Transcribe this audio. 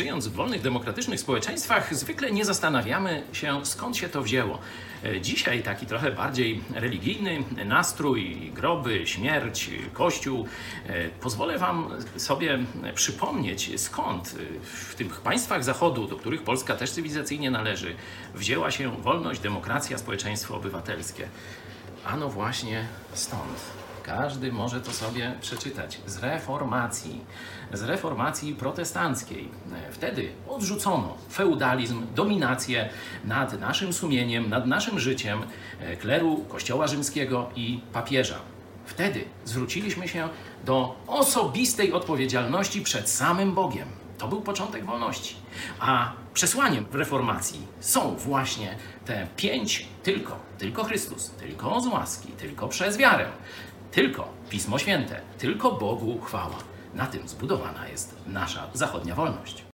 żyjąc w wolnych, demokratycznych społeczeństwach, zwykle nie zastanawiamy się, skąd się to wzięło. E, Dzisiaj taki trochę bardziej religijny nastrój, groby, śmierć, kościół. E, Pozwolę Wam sobie przypomnieć, skąd w tych państwach Zachodu, do których Polska też cywilizacyjnie należy, wzięła się wolność, demokracja, społeczeństwo obywatelskie. Ano właśnie stąd. Każdy może to sobie przeczytać. Z reformacji. Z reformacji protestanckiej. Wtedy odrzucono feudalizm, dominację nad naszym sumieniem, nad naszym życiem e, kleru Kościoła Rzymskiego i papieża. Wtedy zwróciliśmy się do osobistej odpowiedzialności przed samym Bogiem. To był początek wolności. A przesłaniem reformacji są właśnie te pięć tylko, tylko Chrystus, tylko z łaski, tylko przez wiarę, tylko Pismo Święte, tylko Bogu chwała. Na tym zbudowana jest nasza zachodnia wolność.